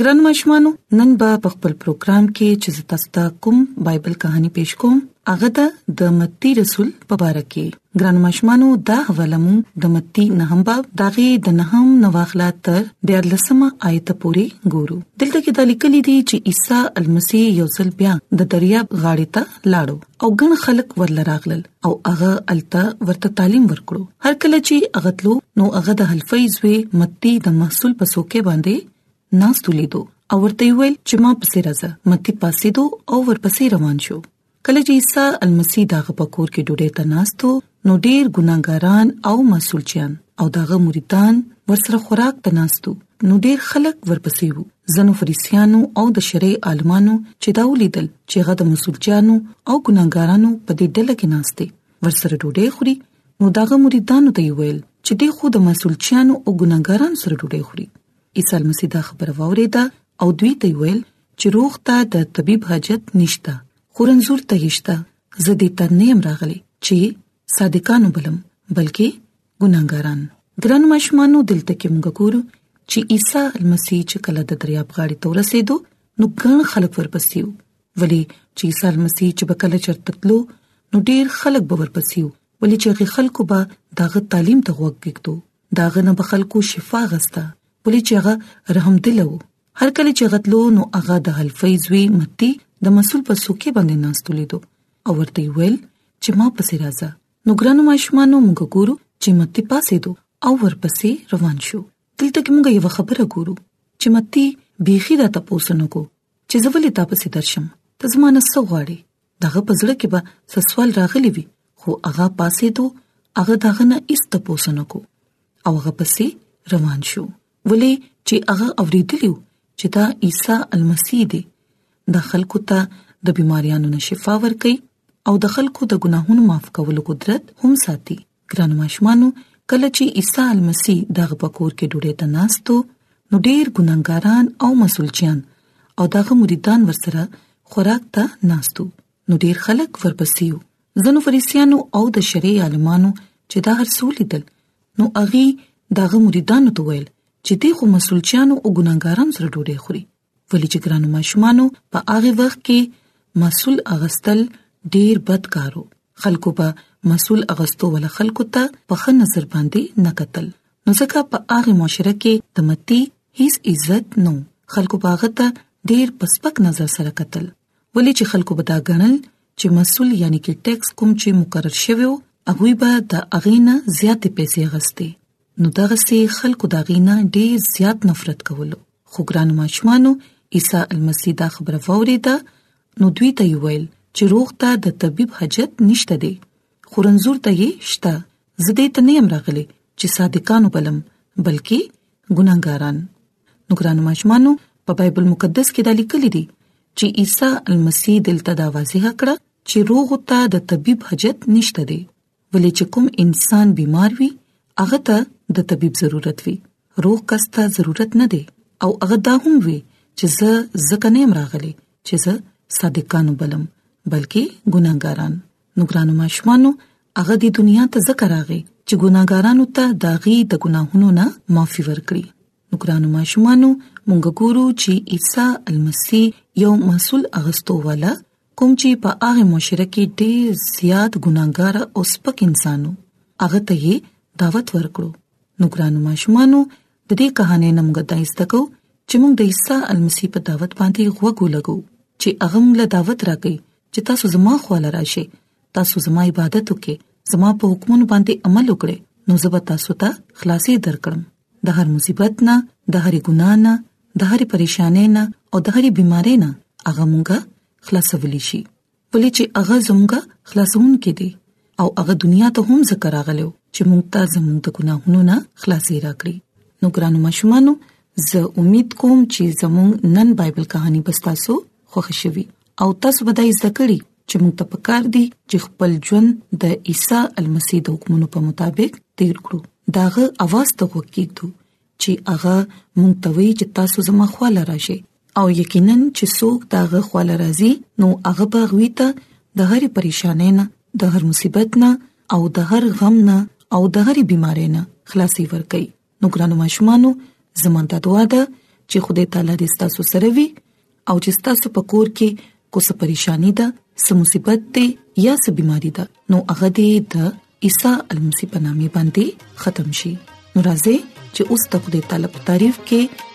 ګران مشمانو نن به په خپل پروګرام کې چې تاسو ته کوم بایبل کہانی پېښ کوم هغه ده د متی رسول په اړه کې ګران مشمانو دا حواله مون د متی نهم باب داغه د نهم نواخلا تر د لسمه آیت پورې ګورو دلته کې د لیکلي دي چې عیسی المسی یو ځل بیا د دریاب غاړې ته لاړو او ګڼ خلک ورلراغلل او هغه الته ورته تعلیم ورکړو هر کله چې هغه تلو نو هغه د حلفي زوی متی د محصول په سوکه باندې ناس تولیدو او ورته ویل چې ما پسې راځه متی پاسې دو او ورپسې روان شو کله چې عیسی المسی دغه پکور کې ډوډۍ ته ناستو نو ډیر ګناګاران او مسولچیان او دغه مریدان ورسره خوراک ته ناستو نو ډیر خلک ورپسې وو زنو فریسیانو او د شرع عالمانو چې دا ولیدل چې هغه د مسلجانو او ګناګارانو په دې ډله کې ناشته ورسره ډوډۍ خوري نو داغه مریدانو ته ویل چې دی خو د مسلجانو او ګناګارانو سره ډوډۍ خوري عیسی مسیح دا خبره ووریده او دوی ته ویل چې روغ ته د طبيب حاجت نشته خورنزور ته هیشته زه دې ته نه يم راغلي چې صادقانو بلم بلکې ګناګاران ګران ماشومانو دلته کې موږ ګورو چې عیسی المسیح چې کله د دریاب غاړې ته ورسېدو نو ګڼ خلک ورپسیو ولی چې عیسی المسیح چې بکله چرته تلو نو ډیر خلک به ورپسیو ولی چې هغه خلکو به داغه تعلیم ته وګګتو داغه نه بخلکو شفا غستا ولی چې هغه رحم دلو هر کله چې غتلو نو هغه د حلفی زوی متی د مسول په سوکې باندې ناستولیدو او ورته ویل چې ما پسې راځه نو ګرانو ماشومانو موږ ګورو چې متی پاسې دو او ورپسې روان شو دلته کې موږ یو خبره ګورو چې متی بيخي را تاسو کو چې زولې تا پسې درشم ته زمانه سغواړي دغه پزړه کې به سسوال راغلی وي خو هغه پاسې دو هغه دغه نه ایست پوسنه کو او هغه پسې روان شو ولې چې هغه اوریدلی چې دا عیسی المسی دی د خلکو ته د بيماريانو نه شفا ورکړي او د خلکو د ګناهونو معاف کولو قدرت هم ساتي ګران ماشومانو کله چې عیسی المسی دغه پکور کې ډوډۍ ته ناستو نو ډیر ګناګاران او مسولچیان او دغه مریدان ورسره خوراک ته ناستو نو ډیر خلک ورپسیو ځنو فریسیانو او د شریع عالمانو چې دا هر څو لیدل نو هغه دغه مریدانو ته ویل چې دی خو مسولچیانو او ګناګاران سره ډوډۍ خوري ولې چې ګرانو ماشومانو په هغه وخت کې مسول اغستل ډیر بد کارو خلکو به مسول اغستو ول خلکو ته په خن نظر باندې نه قتل نو ځکه په هغه معاشره کې د متی هیڅ عزت نو خلکو باغ ته ډیر پسپک نظر سره قتل ولې چې خلکو به دا غنل چې مسول یعنی کې ټیکس کوم چې مقرر شوی هغه به د اغینه زیاتې پیسې غستې نو دغه سي خلکو دا غینه ډیر زیات نفرت کولو خو ګران ماشومانو عیسی المسی دا خبره ووریده نو دوی ته ویل چې روغ ته د طبيب حاجت نشته دی خورنزور ته یې شته زده ته نه امراغله چې صادقانو بلم بلکې ګناګاران نو ګرانو ماشومانو په بایبل مقدس کې دا لیکل دي چې عیسی المسی دلته دا واضح کړه چې روغ ته د طبيب حاجت نشته دی ولې چې کوم انسان بیمار وي هغه ته د طبيب ضرورت وي روغ کس ته ضرورت نه دی او هغه دا هم وي چې زه ځکه نه راغلی چې زه صادقانو بلم بلکې ګناګاران نو ګرانو ماشومانو هغه د دنیا ته ذکر راغی چې ګناګارانو ته داغي د ګناهونو نه معافي ورکړي نو ګرانو ماشومانو مونږ ګورو چې عیسی المسیح یو مسول اغستو والا کوم چې په هغه معاشره کې ډېر زیات ګناګار او سپک انسانو هغه ته یې دعوت ورکړو نو ګرانو ماشومانو د دې کہانی نمګه دایسته کو چې موږ د عیسی المسیح په دعوت باندې غوږ ولګو چې هغه موږ له دعوت راکړي چې تاسو زما خواله راشي تاسو زما عبادت وکړئ زما په حکمونو باندې عمل وکړئ نو زه به تاسو ته خلاصي درکړم د هر مصیبت نه د هر ګنا نه د هر پریشانې نه او د هر بيمارۍ نه هغه مونږه خلاصولې شي ولې چې هغه زمونږه خلاصون کې دي او هغه دنیا ته هم ذکر راغلو چې مونږ ته زمونږ د ګناهونو نه خلاصي راکړي نو ګرانو مشمانو زه امید کوم چې زمونږ نن بایبل کہانی بستاسو خوښ شوي او تاسو به دا زده کړی چې موږ ته پکار دي چې خپل ژوند د عیسی المسیح د حکمونو په مطابق تیر کړو داغه اواز ته وکیږو چې هغه موږ ته وی چې تاسو زما خواله راشي او یقینا چې څوک داغه خواله راځي نو هغه به غوي ته د هرې پریشانې نه د هر مصیبت نه او د هر غم نه او د هرې بيمارۍ نه خلاصي ورکړي نو ګرانو ماشومانو زمونږ د دعا ده چې خدای تعالی دې تاسو سره وي او چې تاسو په کور کې کوڅ پریشانی ده سم مصیبت ده یا سم بيماري ده نو هغه دې د عیسی المسی په نامه باندې ختم شي ناراضه چې اوس د خدای تعالی په تعریف کې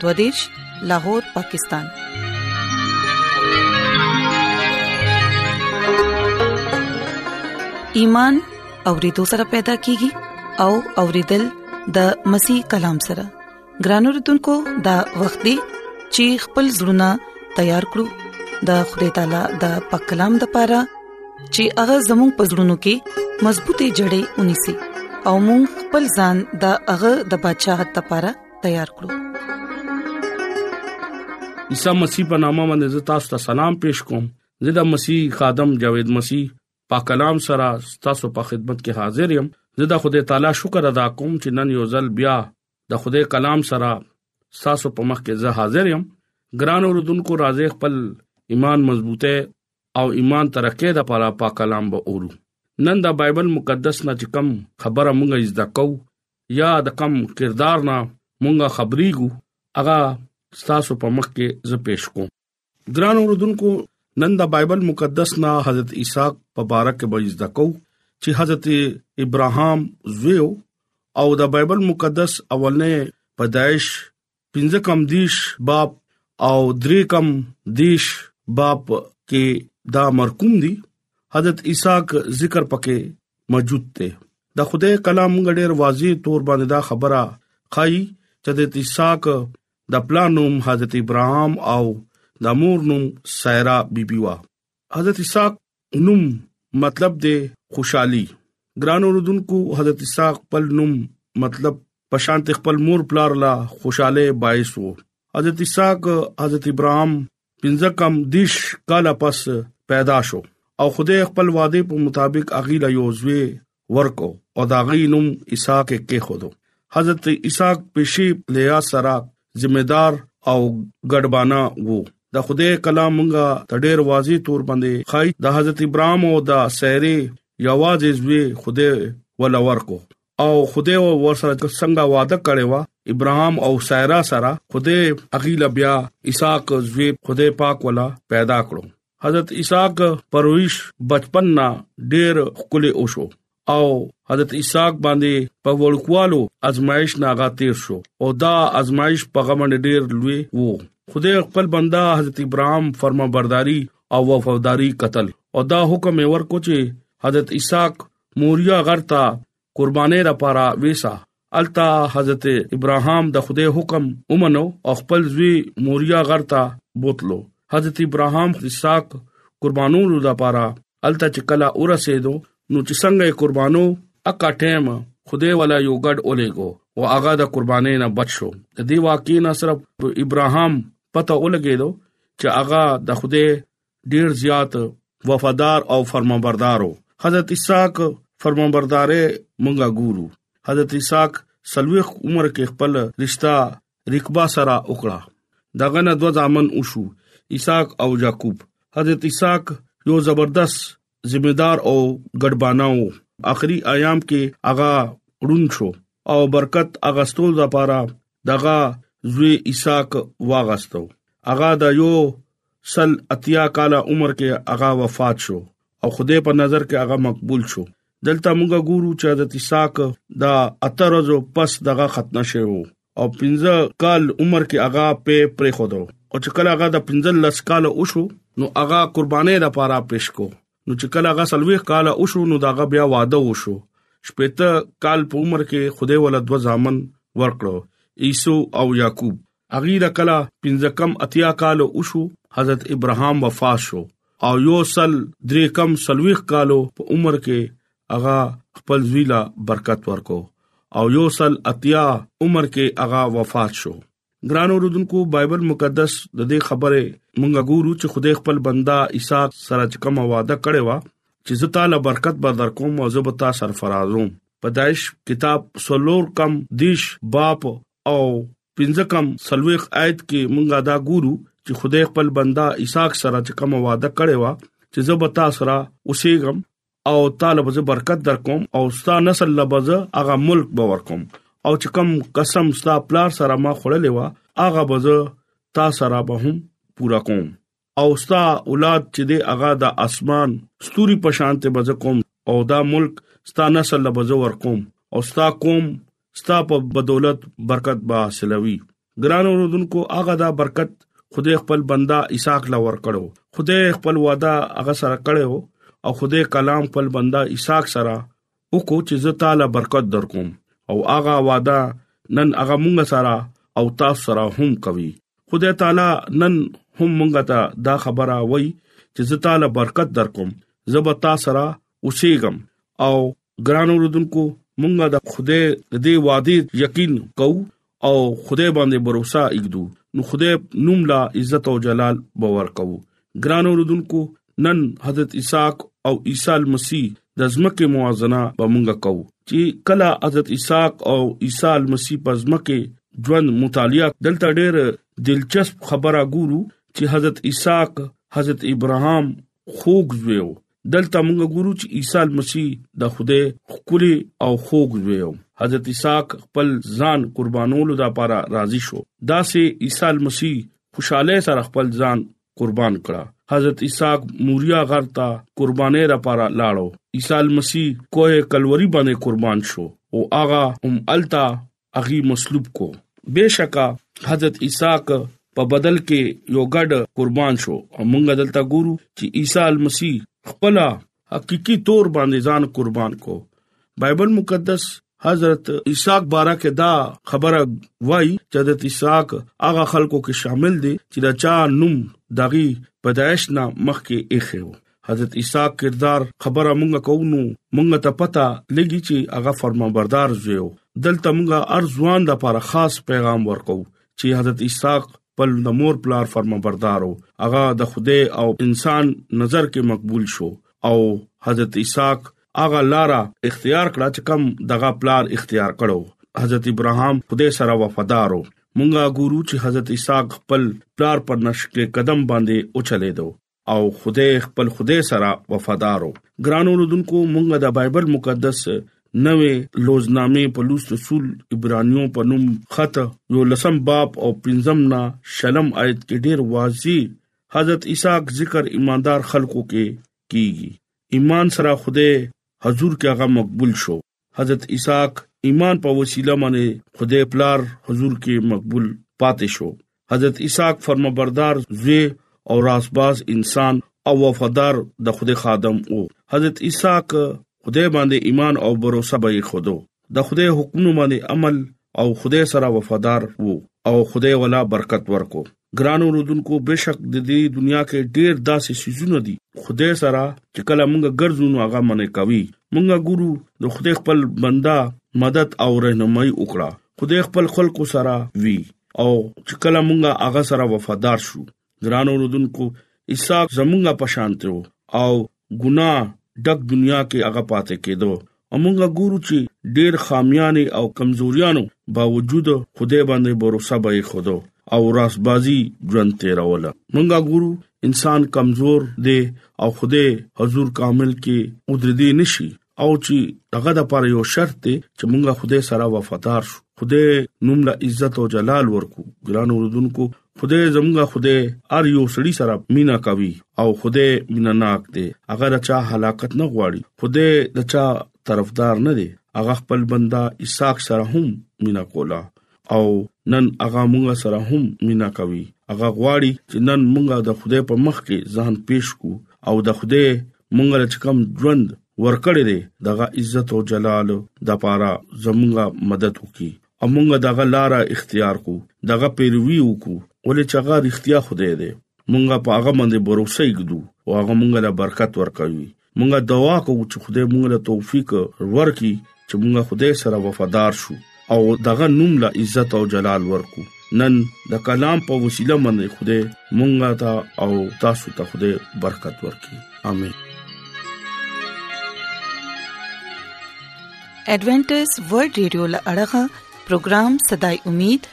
دوادش لاهور پاکستان ایمان اورېدو سره پیدا کیږي او اورېدل د مسیح کلام سره ګرانو رتونکو د وخت دی چې خپل زړونه تیار کړو د خدای تعالی د پاک کلام د پاره چې هغه زموږ پزړونو کې مضبوطې جړې ونی سي او موږ خپل ځان د هغه د بچاغت لپاره تیار کړو عیسی مسیح په نامه باندې تاسو ته سلام پېښ کوم زه د مسیح خادم جاوید مسیح پاک کلام سره تاسو په خدمت کې حاضر یم زه د خدای تعالی شکر ادا کوم چې نن یو ځل بیا د خدای کلام سره تاسو په مخ کې زه حاضر یم ګران اوردونکو راځي خپل ایمان مضبوطه او ایمان ترقه د پاره پاک کلام به اورو نن د بایبل مقدس نه چې کم خبره مونږه زده کو یا د کم کردار نه مونږه خبرېګو هغه ستاسو په مخ کې زه پېښ کوم ګران اوردونکو نن د بایبل مقدس نه حضرت عیسی په باره کې به زده کو چې حضرت ابراهام زویو او د بایبل مقدس اولنې پیدائش پنځه کم دیش باب او درې کم دیش باب کې دا مرکوم دي حضرت اسحاق ذکر پکې موجود دی د خدای کلام غډیر واضح تور باندې دا خبره خای چې د اسحاق د پلانوم حضرت ابراهام او د مور نوم سایرا بیبي وا حضرت اسحاق نوم مطلب دی خوشحالي ګران اوردونکو حضرت اسحاق خپل نوم مطلب پشان ته خپل مور پلار لا خوشاله باعث وو حضرت اسحاق حضرت ابراهام پنځه کم دیش کاله پس پیدا شو او خدای خپل وعده په مطابق اغیلا یو زوی ورکو او دا غي نوم اسحاق کې خودو حضرت اسحاق پېشي لیا سره ذمہ دار او ګډبانا وو د خدای کلام مونږه د ډېر واضح تور باندې خای د حضرت ابراهيم او د سيري یواز زوی خدای ولا ورکو او خدای او ورسره څنګه وعده کړی و ابراهام او سایرا سره خدای اغیلا بیا اسحاق زوی خدای پاک ولا پیدا کړو حضرت اسحاق پرويش بچپن نه ډېر خولي اوشو او حضرت اسحاق باندې په وړکوالو ازمایش ناغا تیر شو او دا ازمایش په غمن ډیر لوی وو خدای خپل بندا حضرت ابراهام فرما برداری او وفاداری قتل او دا حکم ورکو چې حضرت اسحاق موریا غرتا قربانې را پاره ویسا التا حضرت ابراهام د خدای حکم ومنو او خپل زوی موریا غرتا بوتلو حضرت ابراهام اسحاق قربانولو د پاره التا چې کلا اورسېدو نو چې څنګه قربانو اکا ټیم خدای والا یو ګډ اولېګو او هغه د قربانې نه بچ شو د دې واقعې نه صرف ابراهام پته ولګېدو چې هغه د خدای ډیر زیات وفادار او فرمانبردارو حضرت اسحاق فرمانبردارې مونږه ګورو حضرت اسحاق سلوخ عمر کې خپل رشتہ رکبا سره وکړه دغه نه دوه ځامن وشو اسحاق او یعقوب حضرت اسحاق یو زبردست ذمہ دار او ګډبانه وو اخري ایام کې هغه ړون شو او برکت اغستول لپاره دغه زوی اسحاق واغستو هغه د یو سل اتیا کال عمر کې هغه وفات شو او خدای په نظر کې هغه مقبول شو دلته موږ ګورو چې حضرت اسحاق دا اترزو پس دغه ختم شوو او 15 کال عمر کې هغه په پرې خودو او چې کله هغه د 15 کال وشو نو هغه قربانې لپاره پیش کو نو چې کله هغه سلوي کال وشو نو داغه بیا واده وشو شپته کال په عمر کې خوده ول دو ځامن ورکړو عیسو او یعقوب اغي د کلا پنځه کم اتیا کال او شو حضرت ابراهام وفات شو او یو سل درې کم سلويخ کالو په عمر کې هغه خپل زوی لا برکت ورکو او یو سل اتیا عمر کې هغه وفات شو ګران اوردونکو بایبل مقدس د دې خبره مونږه ګورو چې خدای خپل بندا عیسی سره کوم وعده کړی و چې زه تعالی برکت به در کوم او زه به تاسو سرفرازوم پدایش کتاب سلور کم دیش باپ او پنځه کم سلويخ آیت کې مونږه دا ګورو چې خدای خپل بندا عیسی سره کوم وعده کړی و چې زه به تاسو را اوسېګم او تعالی به برکت درکوم او ستا نسل لبزه هغه ملک به ورکوم او چې کم قسم ستا پلار سره ما خړلې و هغه بزه تا سره به هم پورا کوم او ستا اولاد چې دی هغه د اسمان ستوري په شان ته بزه کوم او دا ملک ستا نسل لبزه ورکوم او ستا کوم ستا په بدولت برکت به حاصلوي ګران اوردونکو هغه دا برکت خدای خپل بندا اسحاق لا ور کړو خدای خپل وعده هغه سره کړو او خدای کلام خپل بندا اسحاق سره او کو چې زه تعالی برکت درکوم او هغه وعده نن هغه مونږ سره او تاسو سره هم کوي خدای تعالی نن هم مونږ ته دا خبره وای چې زه تعالی برکت درکوم زه به تاسو سره اوسېږم او ګران اوردونکو مونږه د خدای د دې وعده یقین کو او خدای باندې باور ایږدو نو خدای نوم لا عزت او جلال باور کو ګران اوردونکو نن حضرت اسحاق او عیسی مسیح د ځمکې موازنه به مونږه کو چې کله حضرت اسحاق او عیسی مسیح په ځمکه ژوند مطالعه دلته ډېر دلچسپ خبره ګورو چې حضرت اسحاق حضرت ابراهام خوګ زویو دلته موږ ګورو چې عیسی مسیح د خوده خولي او خوګ ویو حضرت اسحاق خپل ځان قربانولو لپاره راضي شو دا سه عیسی مسیح خوشاله سره خپل ځان قربان کړه حضرت اسحاق موریا غر ته قربانې را پاره لاړو عیسی مسیح کوه کلوري باندې قربان شو او آغا هم التا هغه مصلوب کو بشکا حضرت عیساق په بدل کې یو ګډ قربان شو او مونږ دلته ګورو چې عیسی المسی خپل حقيقي تور باندې ځان قربان کو بایبل مقدس حضرت عیساق بارا کې دا خبره وای چې حضرت عیساق هغه خلکو کې شامل دي چې دا چا نوم دغي پیدائش نه مخکې اخیو حضرت عیسی کردار خبره مونږه کوو نو مونږه ته پته لګی چې هغه فرمانبردار زویو دلته مونږه ارزوان د لپاره خاص پیغام ورکو چې حضرت عیسی خپل د مور پلار فرمانبردارو هغه د خوده او انسان نظر کې مقبول شو او حضرت عیسی هغه لارا اختیار کړه چې کم دغه پلار اختیار کړو حضرت ابراهام خوده سره وفادارو مونږه ګورو چې حضرت عیسی خپل پلار پر نشکل قدم باندې اوچلې دو او خدای خپل خدای سره وفادارو ګران اوردونکو مونږه د بایبل مقدس نوې لوزنامې په لوست رسول عبرانيو په نوم خط یو لسم باب او پنځم نه شلم آیت کې ډیر واضح حضرت عیسی ذکر ایماندار خلکو کې کیږي ایمان سره خوده حضور کې هغه مقبول شو حضرت اسحاق ایمان په وسیله باندې خدای پلار حضور کې مقبول پاتې شو حضرت اسحاق فرمانبردار زوی او راسباز انسان او وفادار د خدای خادم وو حضرت اسحاق خدای باندې ایمان او باور به یې خودو د خدای حکمونو باندې عمل او خدای سره وفادار وو او خدای ولا برکت ورکو ګران اوردونکو بشک د دې دنیا کې ډېر داسې سيزونه دي خدای سره چې کله موږ ګرځو نو هغه منې کوي موږ ګورو د خدای خپل بندا مدد او رهنمایي وکړه خدای خپل خلکو سره وی او چې کله موږ هغه سره وفادار شو ګران اوردونکو اسحاق زمونږه پشانته او ګناه ډک دنیا کې هغه پاتې کېدو او مونږه ګورو چې ډېر خامیانې او کمزوریانو باوجود خدای باندې باور به یې خودو او راسبازي ژوند تیروله مونږه ګورو انسان کمزور دی او خدای حضور کامل کې ودردي نشي او چې دغه د پر یو شرط دی چې مونږه خدای سره وفادار شو خدای نوم له عزت او جلال ورکو ګران اوردونکو خدای زمونږه خدای ار یو سړی سره مینا کوي او خدای مینا ناک دی اگر چا هلاکت نه غواړي خدای د چا طرفدار نه دی هغه خپل بندا اساق سره هم مینا کولا او نن هغه مونږه سره هم مینا کوي هغه غواړي چې نن مونږه د خدای په مخ کې ځان پېښ کو او د خدای مونږ له کوم ژوند ورکړې دي دغه عزت او جلال د پاره زمونږه مدد وکي او مونږ دغه لار اختیار کو دغه پیروي وکړو ولې چې هغه اړتیا خدای دی مونږ په هغه باندې باور وسېږو او هغه مونږ له برکت ورکوي مونږه دعا کوو چې خدای مونږ له توفیق ورکړي چې موږ خدای سره وفادار شو او دغه نوم له عزت او جلال ورکو نن د کلام په وسیله باندې خدای مونږ ته او تاسو ته خدای برکت ورکړي امين ایڈونچر ورلد رادیو لړغا پروگرام صداي امید